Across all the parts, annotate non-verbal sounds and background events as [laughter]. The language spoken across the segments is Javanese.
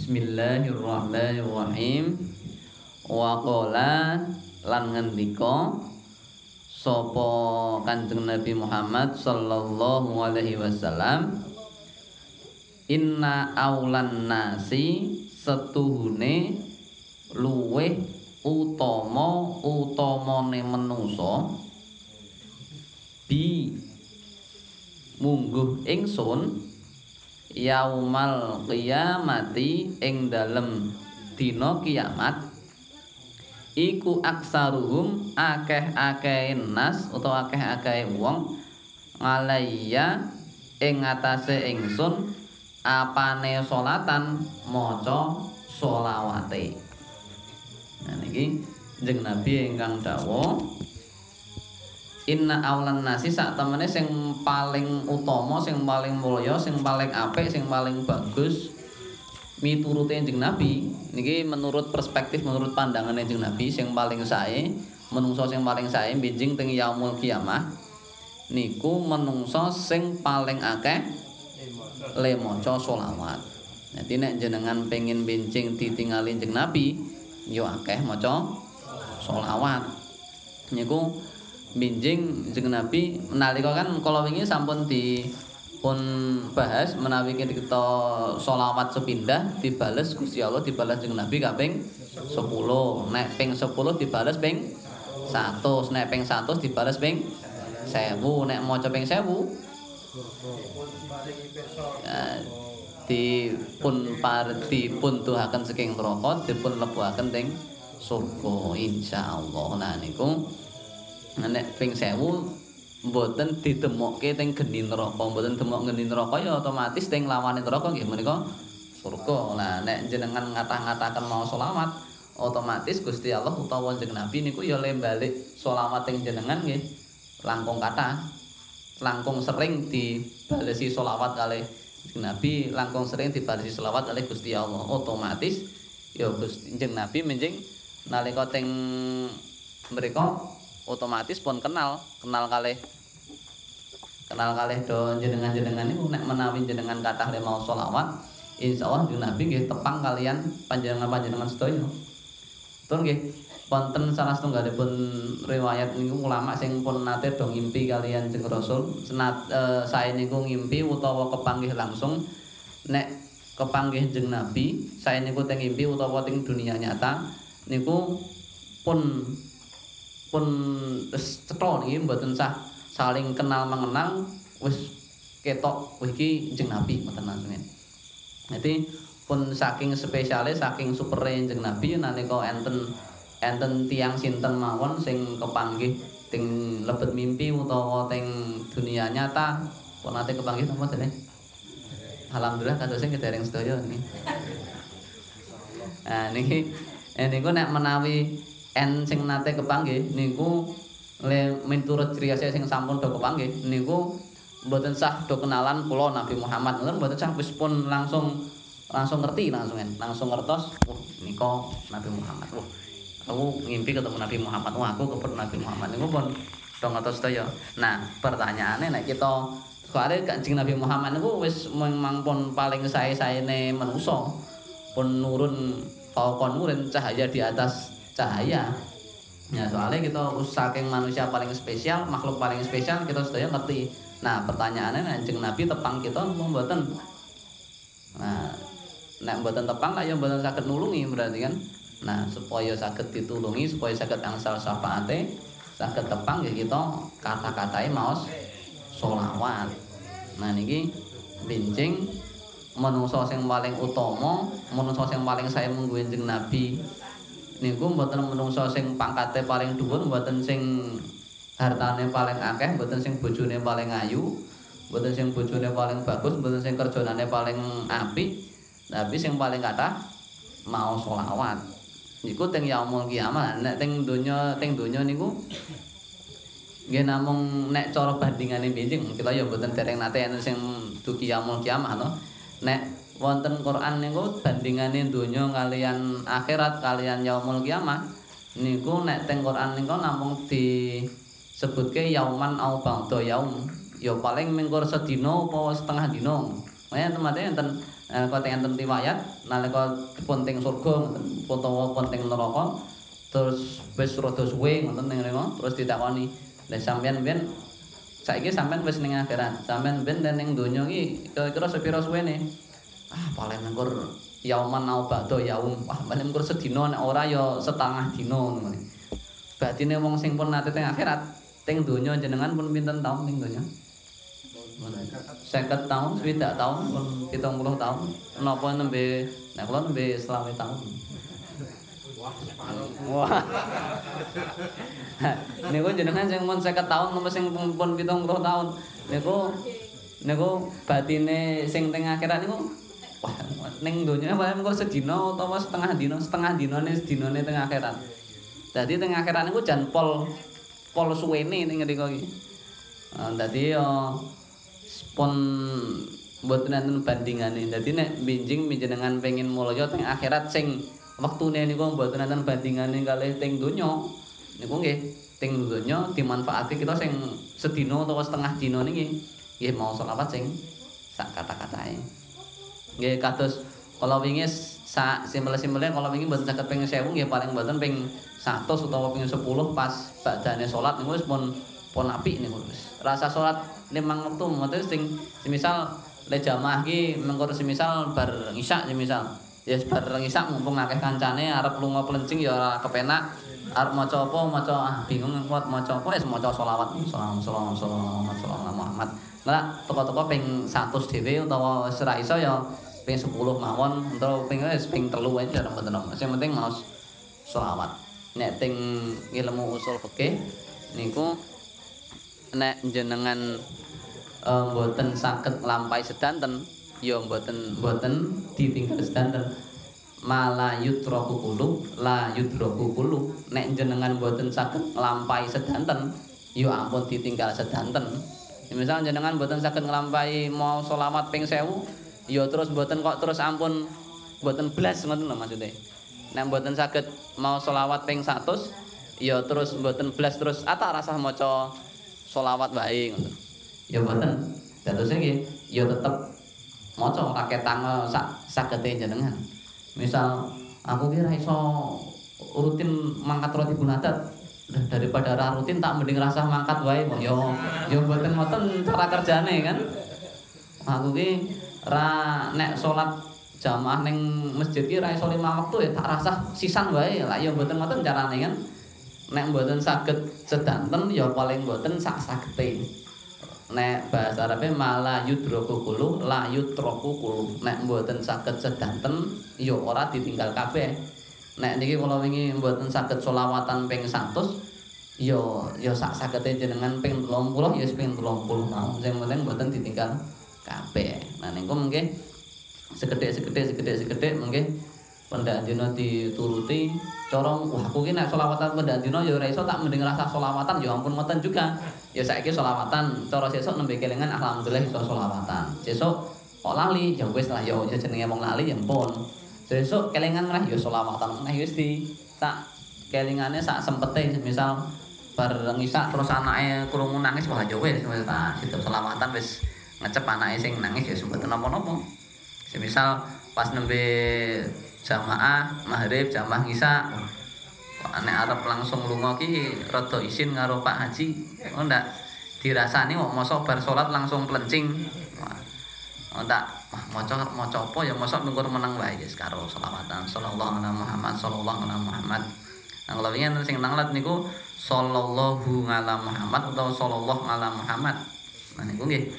Bismillahirrahmanirrahim. Wa qala lan ngendika sapa Kanjeng Nabi Muhammad sallallahu alaihi wasallam Inna aulan nasi setuhune luweh utama utamane menungsa bi mungguh ingsun yaumal qiyamati ing dalem dina kiamat iku aksaruhum akeh-akeh nas utawa akeh-akeh wong ngalayya ing ngatasé ingsun apane salatan maca selawate nah niki jeneng nabi ingkang dawuh Inna awlan nasi sak temene sing paling utama, sing paling mulya, sing paling apik, sing paling bagus miturute Kanjeng Nabi. Niki menurut perspektif, menurut pandangan Kanjeng Nabi sing paling sae, menungso sing paling sae benjing teng yaumul kiamah. Niku menungso sing paling akeh le maca selawat. Dadi nek jenengan pengin benjing ditingali Kanjeng Nabi, yo akeh maca selawat. Niku minjing jeung Nabi. Nalika kan kala wingi sampun di pun bahas menawi kita sholawat sepindah dibales Gusti Allah dibales jeung Nabi kaping 10 nek ping 10 dibales ping 100 nek ping 100 dibales ping 1000 nek maca ping 1000 di pun par di pun tuhaken saking neraka dipun lebuhaken teng surga insyaallah nah niku nek ping 1000 mboten ditemokke teng geni neraka. Mboten demok geni neraka ya otomatis teng lawane neraka nggih menika surga. Nah nek jenengan ngatah-ngataken mau selawat otomatis Gusti Allah utawa jeneng Nabi niku ya le balik selawat teng jenengan nggih. Langkung kathah langkung sering dibalesi selawat kali Nabi langkung sering dibalesi selawat oleh Gusti Allah. Otomatis ya Gusti jeneng Nabi menjing nalika teng mereka otomatis pun kenal kenal kalih kenal kalih do jenengan-jenengan niku. Nek menawi jenengan kathah le mau selawat insyaallah jeneng Nabi nggih tepang kalian panjenengan-panjenengan sedaya. Tur nggih? Wonten salah setunggalipun riwayat niku ulama sing pun nate do ngimpi kalian Jeng Rasul. Senat e, sae niku ngimpi utawa kepanggih langsung. Nek kepanggih Jeng Nabi sae niku teng ngimpi utawa teng dunia nyata niku pun pun wis cetha niki mboten sah saling kenal mengenal wis ketok wis iki jeneng Nabi mboten langsung. Dadi pun saking spesialis saking supere jeneng Nabi nalika enten enten tiang sinten mawon sing kepanggih teng lebet mimpi utawa teng dunia nyata pun nate kepanggih napa dene? Alhamdulillah kados kedereng sedaya niki. Nah niki niku nek menawi en sing nate kepanggih niku le miturut criyose sing sampun do kepanggih niku mboten sah do kenalan kula Nabi Muhammad. Ngoten mboten sah wis pun langsung langsung ngerti langsung langsung ngertos oh nika Nabi Muhammad. Wah aku ngimpi ketemu Nabi Muhammad. Wah aku ketemu Nabi Muhammad. Niku pun do ngertos sedaya nah pertanyaane nek kita soalnya kanjeng Nabi Muhammad niku wis memang pun paling sae-saene manusa pun nurun fauqa nurin cahaya di atas cahaya. Ya, soalnya kita saking manusia paling spesial, makhluk paling spesial kita sudah ngerti. Nah, pertanyaannya anjing Nabi tepang kita mboten. Nah, nek mboten tepang lah ya mboten saged nulungi berarti kan. Nah, supaya saged ditulungi, supaya saged angsal syafaate, saged tepang ya kita kata-katai maos solawat. Nah, niki bincing menungso sing paling utama, menungso sing paling saya mengguenjeng Nabi niku mboten menungso sing pangkate paling dhuwur mboten sing hartane paling akeh mboten sing bojone paling ayu mboten sing bojone paling bagus mboten sing kerjanane paling apik tapi sing paling kathah mau selawat. Niku teng yaumul kiamat. Nek teng donya teng donya niku nggih namung nek cara bandingane benjing kita ya mboten dereng nate enten sing duki yaumul kiamat no nek wonten Quran niku bandingane donya kalian akhirat kalian yaumul kiamah niku nek teng Quran niku namung disebutke yauman au ba'da yaum. Ya paling mingkur sedina utawa setengah dina. Makanya teman-teman enten nalika teng enten riwayat nalika pun teng surga utawa pun teng neraka terus wis rada suwe ngoten ning rene terus ditakoni lha sampean ben saiki sampean wis ning akhirat. Sampean ben ning donya iki kira-kira sepira suwene ah paling ngkur yauman au ba'da yaum wah paling ngkur sedina nek ora ya setengah dina ngono batine wong sing pun nate teng akhirat teng donya jenengan pun pinten taun ning donya seket tahun, swidak tahun, pun pitung puluh tahun. Nembe, nek kula nembe selawe tahun. Wah. [laughs] niku jenengan sing mun 50 tahun napa sing pun 70 tahun. Niku niku batine sing teng akhirat niku [laughs] ning donya wae mengko sedina utawa setengah dina, setengah dinane sedinane teng akhirat. Dadi teng akhirat niku jan pol pol suwene ning ngriko iki. Nah, dadi yo pun mboten enten bandingane. Dadi nek binjing panjenengan pengin mulya teng akhirat sing wektune niku mboten enten bandingane kalih teng donya niku nggih teng donya dimanfaatke kita sing sedina utawa setengah dina niki nggih mau selawat sing sak kata-katae nggih kados kala wingi sak simpel-simpele kala wingi mboten saged ping 1000 nggih paling mboten ping 100 utawa ping 10 pas badane salat niku wis pun pun apik niku wis. Rasa salat limang wektu mboten sing semisal le jamaah iki mengko semisal bar isya semisal. Ya bar isak mumpung akeh kancane arep lunga plencing ya ora kepenak. Arep maca apa maca ah bingung kuat maca apa wis maca selawat. Sallallahu alaihi Muhammad lah toko-toko ping 100 dhewe utawa ora iso ya ping 10 mawon utawa ping wis ping 3 wae jarang mboten sing penting mau selawat. Nek teng ilmu usul fikih niku nek jenengan uh, mboten saged nglampahi sedanten ya mboten mboten ditinggal sedanten. Mala yutraku kulu la yutraku kulu. Nek jenengan mboten saged nglampahi sedanten ya ampun ditinggal sedanten misal jenengan mboten saged nglampahi mau selawat ping 1000 ya terus mboten kok terus ampun mboten blas ngoten lho maksude nek mboten saged mau selawat ping 100 ya terus mboten blas terus ata rasah maca selawat wae ngoten ya mboten. Dados nggih ya tetep maca ora ketang sak sagete jenengan. Misal aku ki ra iso rutin mangkat roti bunadat daripada ra rutin tak mending rasa mangkat wae kok ya ya mboten ngoten cara kerjane kan. Aku ki ra nek salat jamaah ning masjid ki ra iso lima wektu ya tak rasa sisan wae lah ya mboten ngoten carane kan. Nek mboten saged sedanten ya paling mboten sak sagete. nek bahasa Arabe mala yudroku kulu la yudroku kulu nek mboten saged sedanten ya ora ditinggal kabeh nek niki kula wingi mboten saged selawatan ping 100 ya ya sak sagete jenengan ping 30 ya ping 30 mau. Sing penting mboten ditinggal kabeh. Nah niku mungkin segede-segede segede-segede mungkin pendak dina dituruti. Cara wah aku ki nek selawatan pendak dina ya ora iso tak mending rasa selawatan ya ampun ngoten juga. Ya saiki selawatan cara sesuk nembe kelingan alhamdulillah iso selawatan. Sesuk kok lali ya wis lah ya jenenge wong lali ya ampun sesuk kelingan meneh ya selawatan meneh wis di tak kelingane sak sempete misal bar ngisak terus anake krungu nangis wah ya wis wis tak selawatan wis ngecep anake sing nangis ya sempet napa-napa semisal pas nembe jamaah maghrib jamaah ngisa nek arep langsung lunga ki rada isin karo Pak Haji oh ndak dirasani kok mosok bar salat langsung plencing oh ndak maca maca apa? Ya mosok nungkur meneng wae wis karo selawatan. Sallallahu alaihi Muhammad sallallahu alaihi Muhammad. Nang kalau ingin sing nanglat niku sallallahu ala Muhammad atau sallallahu ala Muhammad. Nah niku nggih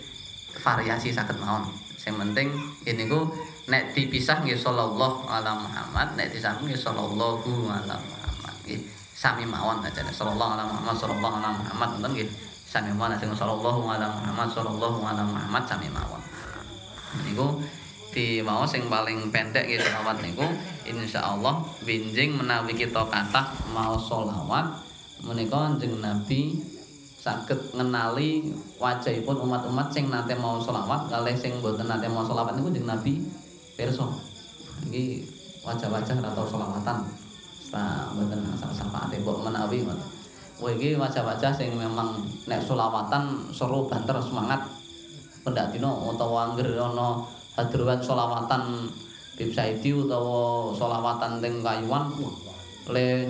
variasi sakit mawon. Sing penting ini ku nek dipisah nggih sallallahu ala Muhammad nek disambung nggih sallallahu ala Muhammad. Nggih sami mawon aja. Sallallahu ala Muhammad sallallahu ala Muhammad nggih sami mawon. Sing sallallahu ala Muhammad sallallahu ala Muhammad sami mawon niku di mau sing paling pendek nggih selawat niku insyaallah binjing menawi kita kathah mau selawat menika jeneng Nabi saged ngenali wajahipun umat-umat sing nate mau selawat kalih sing mboten nate mau selawat niku jeneng Nabi pirsa iki wajah-wajah ra tau selawatan sa mboten sapa-sapate mbok menawi ngoten. Wah iki wajah-wajah sing memang nek selawatan seru banter semangat pendak dina utawa anggere ana hadruan selawatan Bib Saidi utawa selawatan teng kayuan le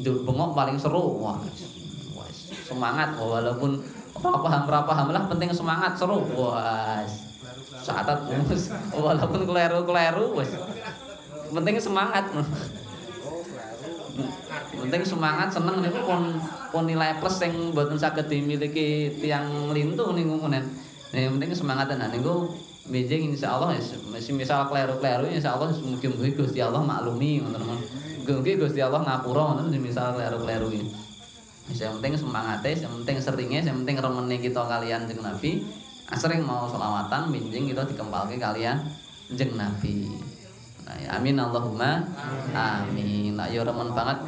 njur bengok paling seru. Wah semangat. Walaupun apa paham ora paham lah penting semangat seru. Wah saat walaupun kleru-kleru wis penting semangat. Penting semangat seneng niku pun pun nilai plus sing mboten saged dimiliki tiang lintu niku menen yang penting semangat tenan niku Benjing insyaallah misal kleru-kleru insyaallah mugi-mugi Gusti Allah maklumi ngoten Mugi Gusti Allah ngapura ngoten misal kleru-kleru iki. Yang penting semangate, yang penting seringnya, yang penting remene kita kalian jeung Nabi. Asring mau selawatan minjing kita dikempalke kalian jeung Nabi. Nah, amin Allahumma amin. Nak yo remen banget.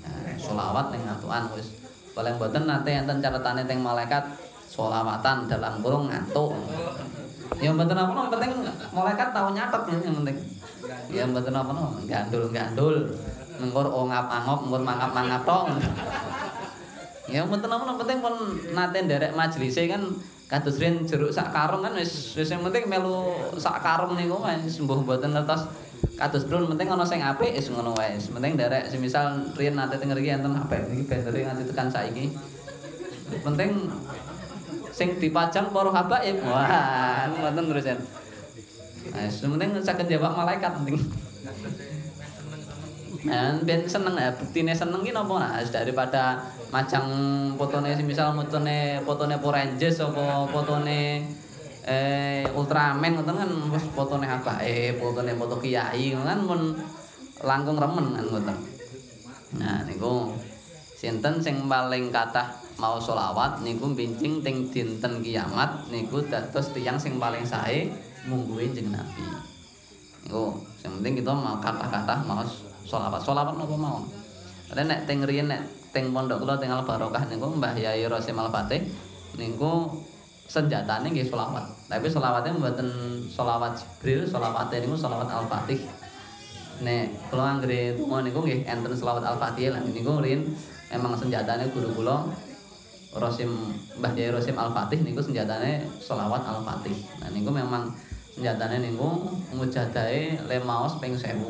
Nah, selawat ning ngantukan wis. Paling mboten nate enten catetane teng malaikat selawatan dalam kurung ngantuk. Ya mboten apa penting malaikat tau nyatet yang penting. Ya mboten apa gandul-gandul. Mengkur ongap-angop, mengkur mangap-mangap tok. Ya mboten apa penting pun nate nderek majelis kan kados rin jeruk sak karung kan wis wis penting melu sak karung niku wis mbuh mboten ngertos kados prun penting ana sing apik wis ngono wae. Penting nderek semisal rin nate teng mriki enten apik iki bendere nganti tekan saiki. Penting sing dipajang para habaib. Wah, ngoten terus ya. Nah, sementing saged jawab malaikat penting. Nah, ben seneng ya, buktine seneng ki napa nah daripada macang fotone misal fotone Power Rangers apa fotone eh Ultraman ngoten kan wis fotone habaib, fotone foto kiai kan pun langkung remen kan ngoten. Nah, niku sinten sing paling kathah mau sholawat niku bincing ting dinten kiamat niku dados tiyang sing paling sae mungguhe jeneng Nabi. Niku sing penting kita mau kata-kata mau sholawat. Sholawat napa mau? Nek nek teng riyen nek teng pondok kula teng Barokah niku Mbah Yai Rasim Al Fatih niku senjatane nggih sholawat. Tapi sholawatnya mboten sholawat Jibril, sholawate niku sholawat Al Fatih. Nek kula anggere donga niku nggih enten sholawat Al Fatih lan niku riyen emang senjatane guru kula Rasim Mbah Jaya Rasim Al-Fatih niku senjatane selawat Al-Fatih. Nah niku memang senjatane niku mujadahe lemaos ping 1000.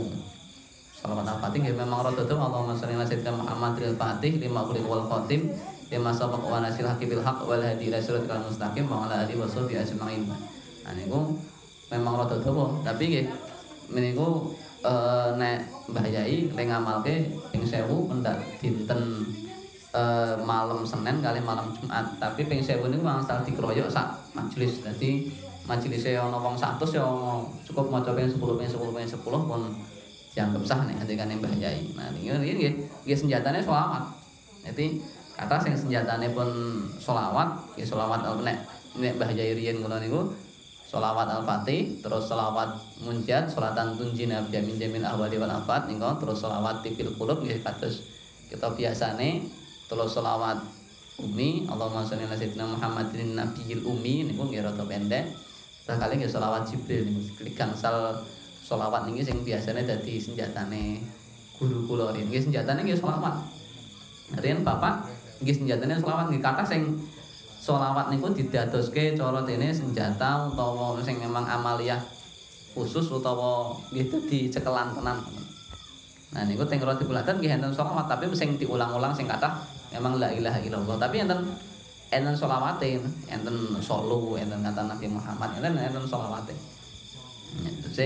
Selawat Al-Fatih nggih memang rada tuh Allahumma sholli ala sayyidina Muhammadil Fatih lima uliq wal khatim lima sabaq wa nasil haqibil haq wal hadi ila mustaqim wa ala alihi washabihi ajmain. Nah niku memang rada tuh tapi nggih meniku uh, nek Mbah Yai le ngamalke ping 1000 pendak dinten uh, malam Senin kali malam Jumat. Tapi ping sewu niku angsal dikeroyok sak majelis. Dadi majelise ana wong 100 ya cukup maca ping 10 ping 10 ping 10 pun dianggap sah nek andekane Mbah Yai. Nah niki nggih nggih senjatane selawat. Jadi kata sing senjatane pun selawat, nggih selawat nek nek Mbah Yai riyen ngono niku Salawat Al-Fatih, terus salawat munjat, salatan tunjina jamin jamin ahwali wal afat, terus salawat tipil kulub, kados kita biasane terus selawat umi Allahumma sholli ala sayyidina Muhammadin nabiyil umi niku nggih rada pendek. Terus kali nggih selawat Jibril niku gangsal selawat niki sing biasane dadi senjatane guru kula. Rin nggih senjatane nggih selawat. Rian bapak nggih senjatane selawat nggih kata sing selawat niku didadoske cara dene senjata utawa sing memang amaliyah khusus utawa nggih dadi cekelan tenan. Nah niku teng roti bulatan nggih enten selawat tapi sing diulang-ulang sing kathah memang la ilaha illallah. Tapi enten enten selawate enten solu enten kata Nabi Muhammad enten enten selawate terus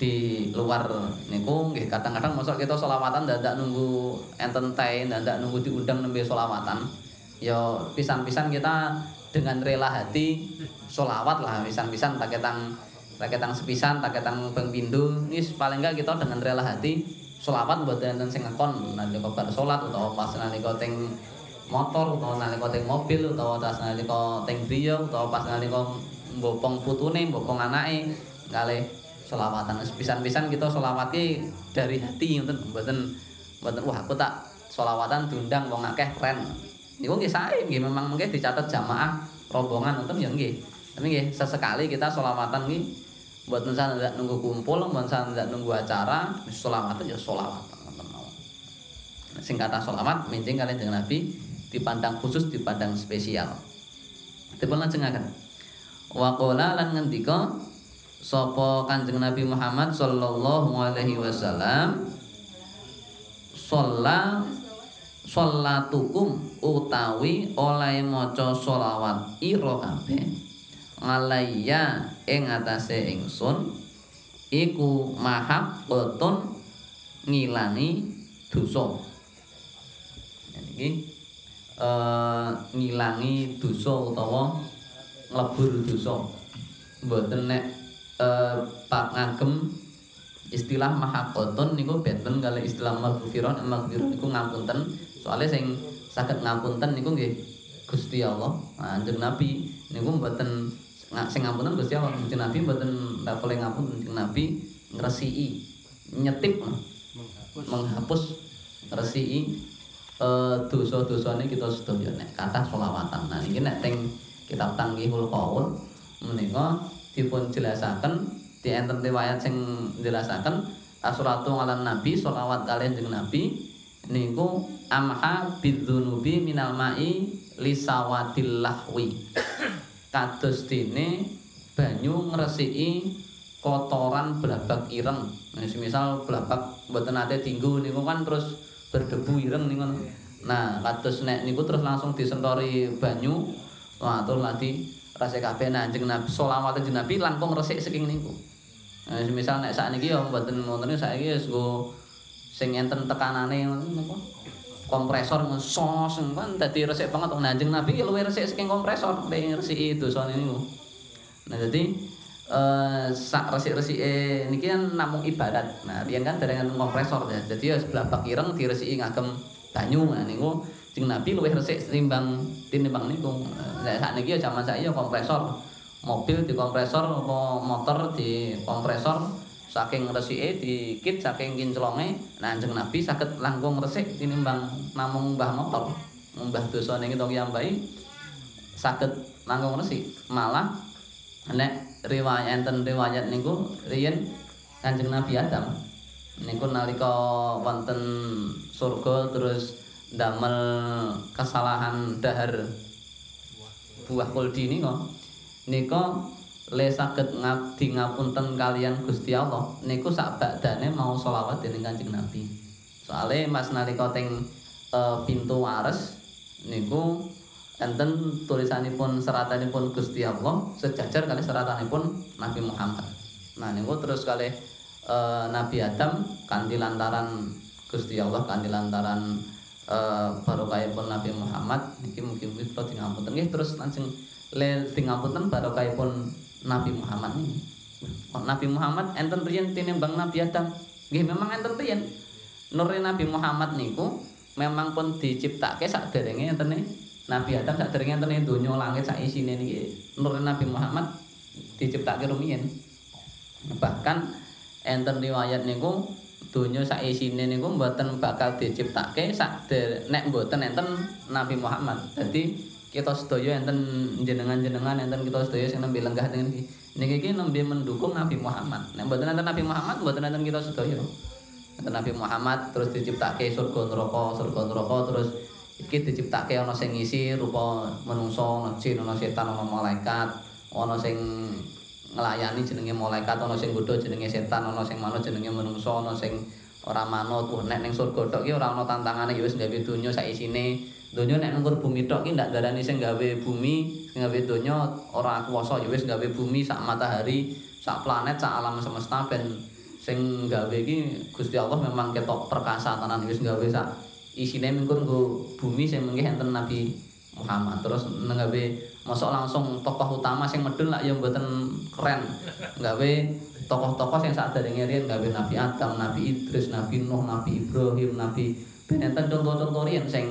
di luar niku nggih kadang-kadang mosok kita selawatan ndak nunggu enten teh ndak nunggu diundang nembe selawatan ya pisan-pisan kita dengan rela hati selawat lah pisan-pisan tak ketang tak ketang sepisan tak ketang ping pindho. Paling enggak kita dengan rela hati selawat buat enten sing ngekon nalika bar salat utawa pas nalika teng motor utawa nalika teng mobil utawa pas nalika teng griya utawa pas nalika mbopong putune mbopong anake kalih selawatan pisan-pisan kita selawat dari hati ngoten mboten mboten wah aku tak selawatan diundang wong akeh keren. Niku nggih sae nggih. Memang mengke dicatat jamaah rombongan ngoten ya nggih. Tapi nggih sesekali kita selawatan nggih buat nusa ndak nunggu kumpul, buat nusa ndak nunggu acara, sholawat ya sholawat. Sing kata sholawat, mincing kalian dengan Nabi dipandang khusus, dipandang spesial. Dipun lajengaken. Wa qala lan ngendika sapa Kanjeng Nabi Muhammad sallallahu alaihi wasallam sholla sholatukum utawi oleh maca sholawat ira kabeh ngalayya ing atase ingsun iku mahaqqatun ngilangi dosa. Iki eh ngilangi dosa utawa nglebur dosa. Mboten nek eh, pak ngagem istilah mahaqqatun niku benten kali istilah maghfirah maghfirah niku ngapunten. Soalnya sing saged ngapunten niku nggih Gusti Allah. Anjing Nabi niku mboten sing ngapunten Gusti Allah Gusti Nabi mboten level ngapunten Nabi ngresiki nyetip menghapus. Resiki eh, dosa-dosane kita sedaya nek kathah selawatan. Nah niki nek teng kitab Tanghihul Qaul menika dipun jelasaken di enten riwayat sing jelasaken asuratu ala nabi selawat kalian jeung nabi niku amha bidzunubi minal mai lisawadil lahwi kados dene banyu ngresiki kotoran blabak ireng. Nah, misal blabak mboten nate dinggo niku kan terus berdebu ireng niku. Nah, kados nek niku terus langsung disentori banyu, wah terus lagi resik kabeh Kanjeng Nabi selawat Kanjeng Nabi langkung resik saking niku. Nah, misal nek sakniki ya mboten wonten saiki wis nggo sing enten tekanane napa? Kompresor ngesos kan dadi resik banget Kanjeng Nabi luwih resik saking kompresor nek resiki dosane niku. Nah, dadi eh sak resik-resike niki kan namung ibarat. Nah, riyen kan dereng kompresor ya. Dadi ya sebelah bak ireng diresiki ngagem banyu. Nah, niku Jeng Nabi luwih resik timbang tinimbang niku. Nek sakniki ya jaman saiki ya kompresor. Mobil di apa motor di kompresor saking resike dikit saking kinclonge. Nah, Jeng Nabi saged langkung resik tinimbang namung mbah motor. Mbah dosane kita kiyambai saged langkung resik. Malah nek riwayat enten riwayat niku riyen Kanjeng Nabi Adam niku nalika wonten surga terus ndamel kesalahan dahar buah kuldi nika nika le saged ngabdi ngapunten kalian Gusti Allah niku sak badane mau selawat dening Kanjeng Nabi soale mas nalika teng e, pintu wares niku enten tulisanipun seratanipun Gusti Allah sejajar kali seratanipun Nabi Muhammad. Nah niku terus kali e, Nabi Adam kanthi lantaran Gusti Allah kanthi lantaran e, barokahipun Nabi Muhammad niki kula dingapunten nggih terus langsung le dingapunten barokahipun Nabi Muhammad niki. Nabi Muhammad enten riyen tinimbang Nabi Adam. Nggih memang enten riyen. Nur Nabi Muhammad niku memang pun diciptake saderenge entene Nabi Adam sak derenge enten donya langit sak isine niki nur Nabi Muhammad diciptake rumiyin. Bahkan enten riwayat niku donya sak isine niku mboten bakal diciptake sak nek mboten enten Nabi Muhammad. Dadi kita sedaya enten jenengan-jenengan enten kita sedaya sing nembe lenggah teng niki. Niki iki nembe mendukung Nabi Muhammad. Nek mboten enten Nabi Muhammad mboten enten kita sedaya. Enten Nabi Muhammad terus diciptake surga neraka, surga neraka terus iki diciptake ana sing ngisi rupa manungsa, ana jin, ana setan, ana malaikat, ana sing nglayani jenenge malaikat, ana sing godha jenenge setan, ana sing manut jenenge manungsa, ana sing ora manut. Nek ning surga tok ki ora ana tantangane ya wis gawe donya sak isine. Donya nek nungkur bumi tok ki ndak darani sing gawe bumi, sing gawe donya ora kuwasa ya wis gawe bumi sak matahari, sak planet, sak alam semesta ben sing gawe iki Gusti Allah memang ketok perkasa tenan wis gawe sak isine mengko nggo bumi sing mengke enten Nabi Muhammad. Terus nggawe mosok langsung tokoh utama sing medun lak ya mboten keren. Nggawe tokoh-tokoh sing saderenge riyen nggawe Nabi Adam, Nabi Idris, Nabi Nuh, Nabi Ibrahim, Nabi ben enten contoh-contoh riyen sing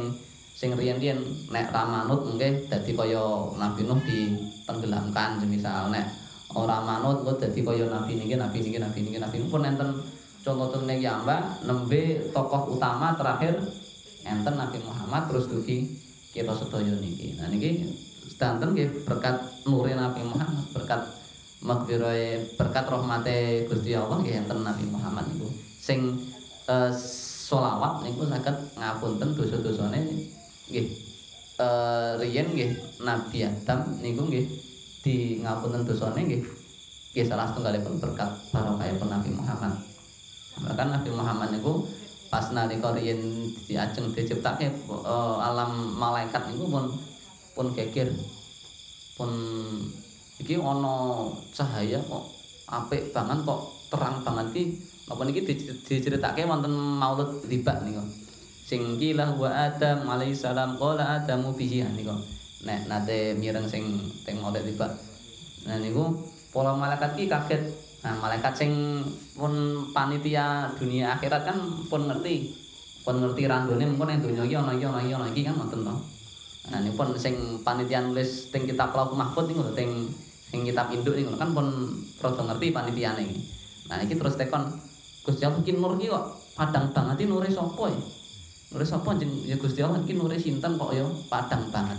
sing riyen-riyen nek ra manut nggih dadi kaya Nabi Nuh ditenggelamkan semisal nek ora manut kok dadi kaya Nabi niki, Nabi niki, Nabi niki, Nabi pun enten contoh-contoh niki ambak nembe tokoh utama terakhir enten Nabi Muhammad terus dugi kita sedaya niki. Nah niki sedanten nggih berkat nure Nabi Muhammad, berkat magfirahe berkat rahmate Gusti Allah nggih enten Nabi Muhammad niku. Sing eh, selawat niku saged ngapunten dosa-dosane nggih. Eh riyen nggih Nabi Adam niku nggih di ngapunten dosane nggih. Nggih salah setunggalipun berkat barokahipun Nabi Muhammad. Bahkan Nabi Muhammad niku pas nalika riyin diajeng diciptake uh, alam malaikat niku pun pun geger. Pun iki ana cahaya kok apik banget kok terang banget. Iki napa niki diceritake wonten maulud libak niku sing kilah wa adam alaihi salam qala adamu bihi. Niku. Nek nate mireng sing teng maulud libak nah niku para malaikat iki kaget. Nah malaikat sing pun panitia dunia akhirat kan pun ngerti. Pun ngerti randone mengko ning donya iki ana iki ana iki ana iki kan ngoten to. Nah niku pun sing panitia nulis teng kitab Lauh Mahfud niku lho teng sing kitab induk niku kan pun rada ngerti panitiane nah iki terus tekon Gusti Allah iki nur iki kok padang banget nure sapa ya? Nure sapa jeneng ya Gusti Allah iki nure sinten kok ya padang banget.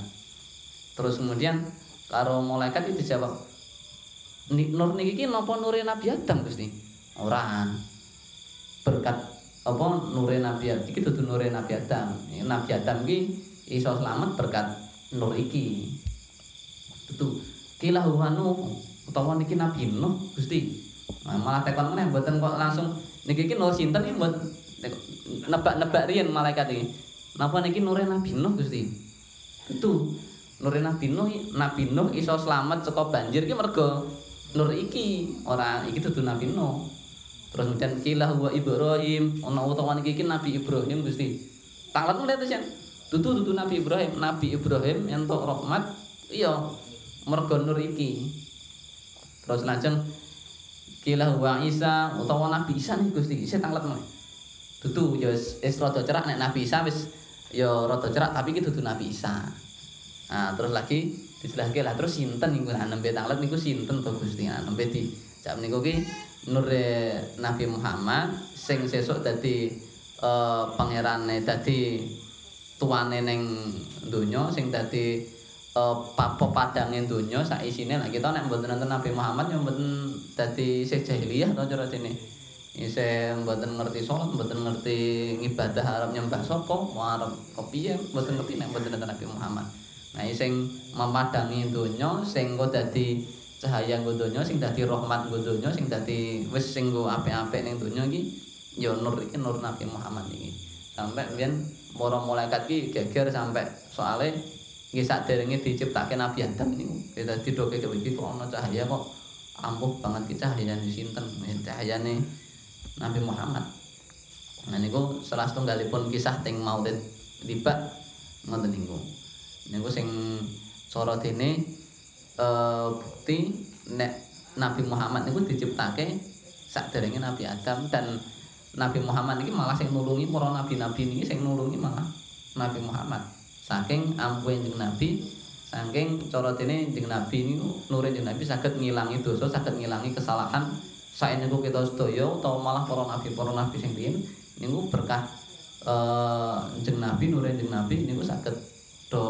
Terus kemudian karo malaikat itu dijawab Nur niki iki napa nure Nabi Adam Gusti? Ora. Berkat apa nure Nabi Adam iki dudu nure Nabi Adam. Nabi Adam iki iso selamat berkat nur iki. Dudu kilah wanu utawa niki Nabi Nuh Gusti. Nah, malah tekon meneh mboten kok langsung niki iki nur sinten iki mboten nebak-nebak riyen malaikat iki. Napa niki nure Nabi Nuh Gusti? Itu nure Nabi Nuh Nabi Nuh iso slamet saka banjir iki mergo nur iki, ora iki dudu Nabi Nuh. Terus kemudian kilah wa Ibrahim, ana utawa niki iki Nabi Ibrahim Gusti. Tanglet mulai ya. Dudu dudu Nabi Ibrahim, Nabi Ibrahim entuk rahmat iya mergo nur iki. Terus lajeng kilah wa Isa utawa Nabi Isa nih Gusti, isih tanglet mulai. Dudu ya wis rada cerak nek Nabi Isa wis ya rada cerak tapi iki dudu Nabi Isa. Nah, terus lagi dijelahke lah terus sinten niku nembe tanglet niku sinten to Gusti. Nembe di jam niku ki nure Nabi Muhammad sing sesuk dadi uh, pangerane dadi tuane ning donya sing dadi uh, padange donya sak isine lah kita nek mboten nonton Nabi Muhammad ya mboten dadi isih jahiliyah to cara dene isih mboten ngerti salat mboten ngerti ngibadah arep nyembah sapa arep kepiye mboten ngerti nek mboten nonton Nabi Muhammad. Nah sing memadangi donya sing kok dadi cahaya nggo donya sing dadi rahmat nggo donya sing dadi wis sing nggo apik-apik ning donya iki ya nur iki nur Nabi Muhammad iki. Sampai mbiyen para malaikat iki geger sampai soalnya nggih saderenge diciptake Nabi Adam niku. Dadi doke iki kok ana cahaya kok ampuh banget ki cahayane sinten? Cahayane Nabi Muhammad. Nah niku salah setunggalipun kisah teng Maulid Libak ngoten niku. Niku sing cara dene uh, bukti nek Nabi Muhammad niku diciptake saderenge Nabi Adam dan Nabi Muhammad niki malah sing nulungi para nabi-nabi niki sing nulungi malah Nabi Muhammad. Saking ampuhe jeneng Nabi saking cara dene jeneng Nabi niku nure jeneng Nabi saged ngilangi dosa saged ngilangi kesalahan saeniku kita sedaya utawa malah para nabi para nabi sing riyin niku berkah uh, jeneng Nabi nure jeneng Nabi niku saged do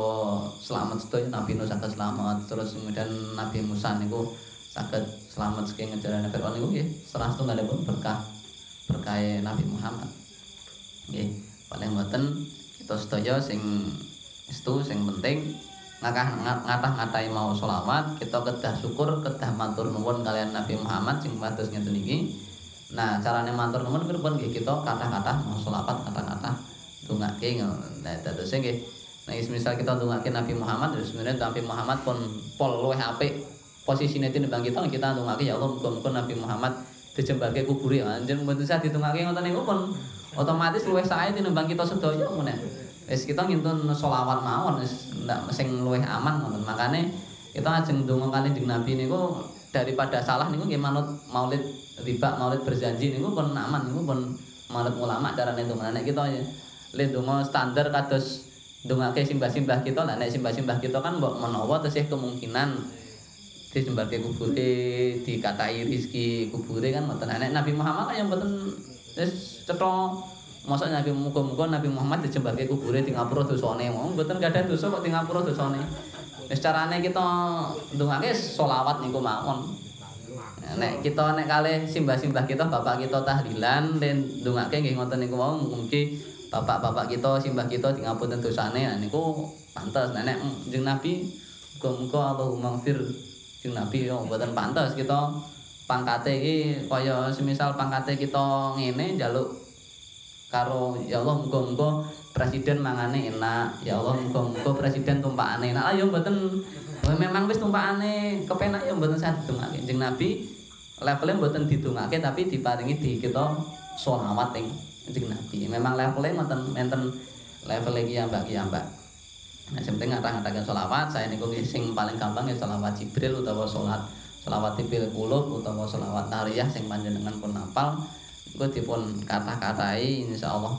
selamat sedaya Nabi Nuh saged selamat. Terus kemudian Nabi Musa niku saged selamat saking ngejarane Firaun niku nggih salah setunggalipun berkah berkah Nabi Muhammad. Nggih paling mboten kita sedaya sing itu sing penting ngakah ngatah-ngatahi mau sholawat kita kedah syukur kedah matur nuwun kalian Nabi Muhammad sing pados ngeten iki nah carane matur nuwun pripun nggih kita kata-kata mau sholawat kata-kata dongake nah dados nggih Nah, misal kita ndongake Nabi Muhammad, terus sebenarnya Nabi Muhammad pun pol luwih apik posisine timbang kita kita ndongake ya Allah muga-muga Nabi Muhammad dijembarke kubure. Anjen mboten usah ditungake ngoten niku pun otomatis luwih sae tinimbang kita sedaya ngene. Wis kita ngintun selawat mawon wis ndak sing luwih aman ngoten. Makane kita ajeng ndonga kali jeung Nabi niku daripada salah niku nggih manut Maulid riba Maulid berjanji niku pun aman niku pun manut ulama carane ndonga nek kita le standar kados ndongake simbah-simbah kita lah nek simbah-simbah kita kan mbok menawa tesih kemungkinan disembahke kubure dikatai rezeki kubure kan mboten nek Nabi Muhammad kan yang mboten wis cetha mosok Nabi muga-muga Nabi Muhammad disembahke kubure di ngapura dosane. Wong mboten gadah dosa kok di ngapura dosane. Wis carane kita ndongake selawat niku mawon. Nek kita nek kalih simbah-simbah kita bapak kita tahlilan dan ndongake nggih ngoten niku wau mugi bapak-bapak kita, simbah kita di ngapunten dosane. Niku pantes. Nenek jeung Nabi muga-muga Allahumma fir jeung Nabi yo mboten pantes kita pangkate iki. Kaya semisal pangkate kita ngene njaluk karo ya Allah muga-muga presiden mangane enak. Ya Allah muga-muga presiden tumpakane enak. Ayo mboten. Memang wis tumpakane kepenak ya mboten saged dongake Kanjeng Nabi levelnya mboten didongake tapi diparingi di kita sholawat ing Kanjeng Nabi. Memang levelnya mboten enten level iki ya Mbak ya Mbak Nah, sing penting ngatah-ngataken sholawat, saya niku sing paling gampang ya sholawat Jibril utawa sholat sholawat tipil kulub utawa sholawat nariyah sing panjenengan pun hafal Dipun kathah-kathahi insyaallah.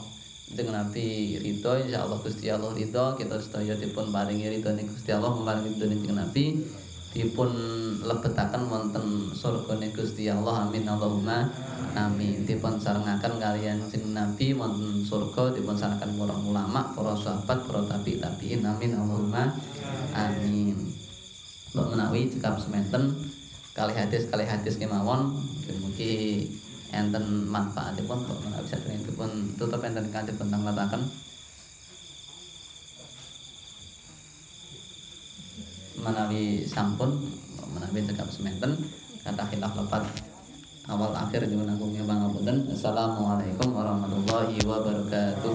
Dengan Nabi ridho insyaallah Gusti Allah ridho kita sedaya dipun paringi ridhone Gusti Allah maringi ridhone dengan Nabi. Dipun lebetaken wonten surgane Gusti Allah amin Allahumma amin. Dipun sarengaken kalian jeneng Nabi wonten surga dipun sarengaken para ulama para sahabat para tabi tabiin amin Allahumma amin. Mbak menawi cekap semanten kali hadis kali hadis kemawon mugi enten manfaatipun kok menawi sadèrèngipun tutup enten kanthi dipun tangletaken menawi sampun menawi cekap semanten kata khilaf lepat awal akhir nyuwun agung pangapunten assalamualaikum warahmatullahi wabarakatuh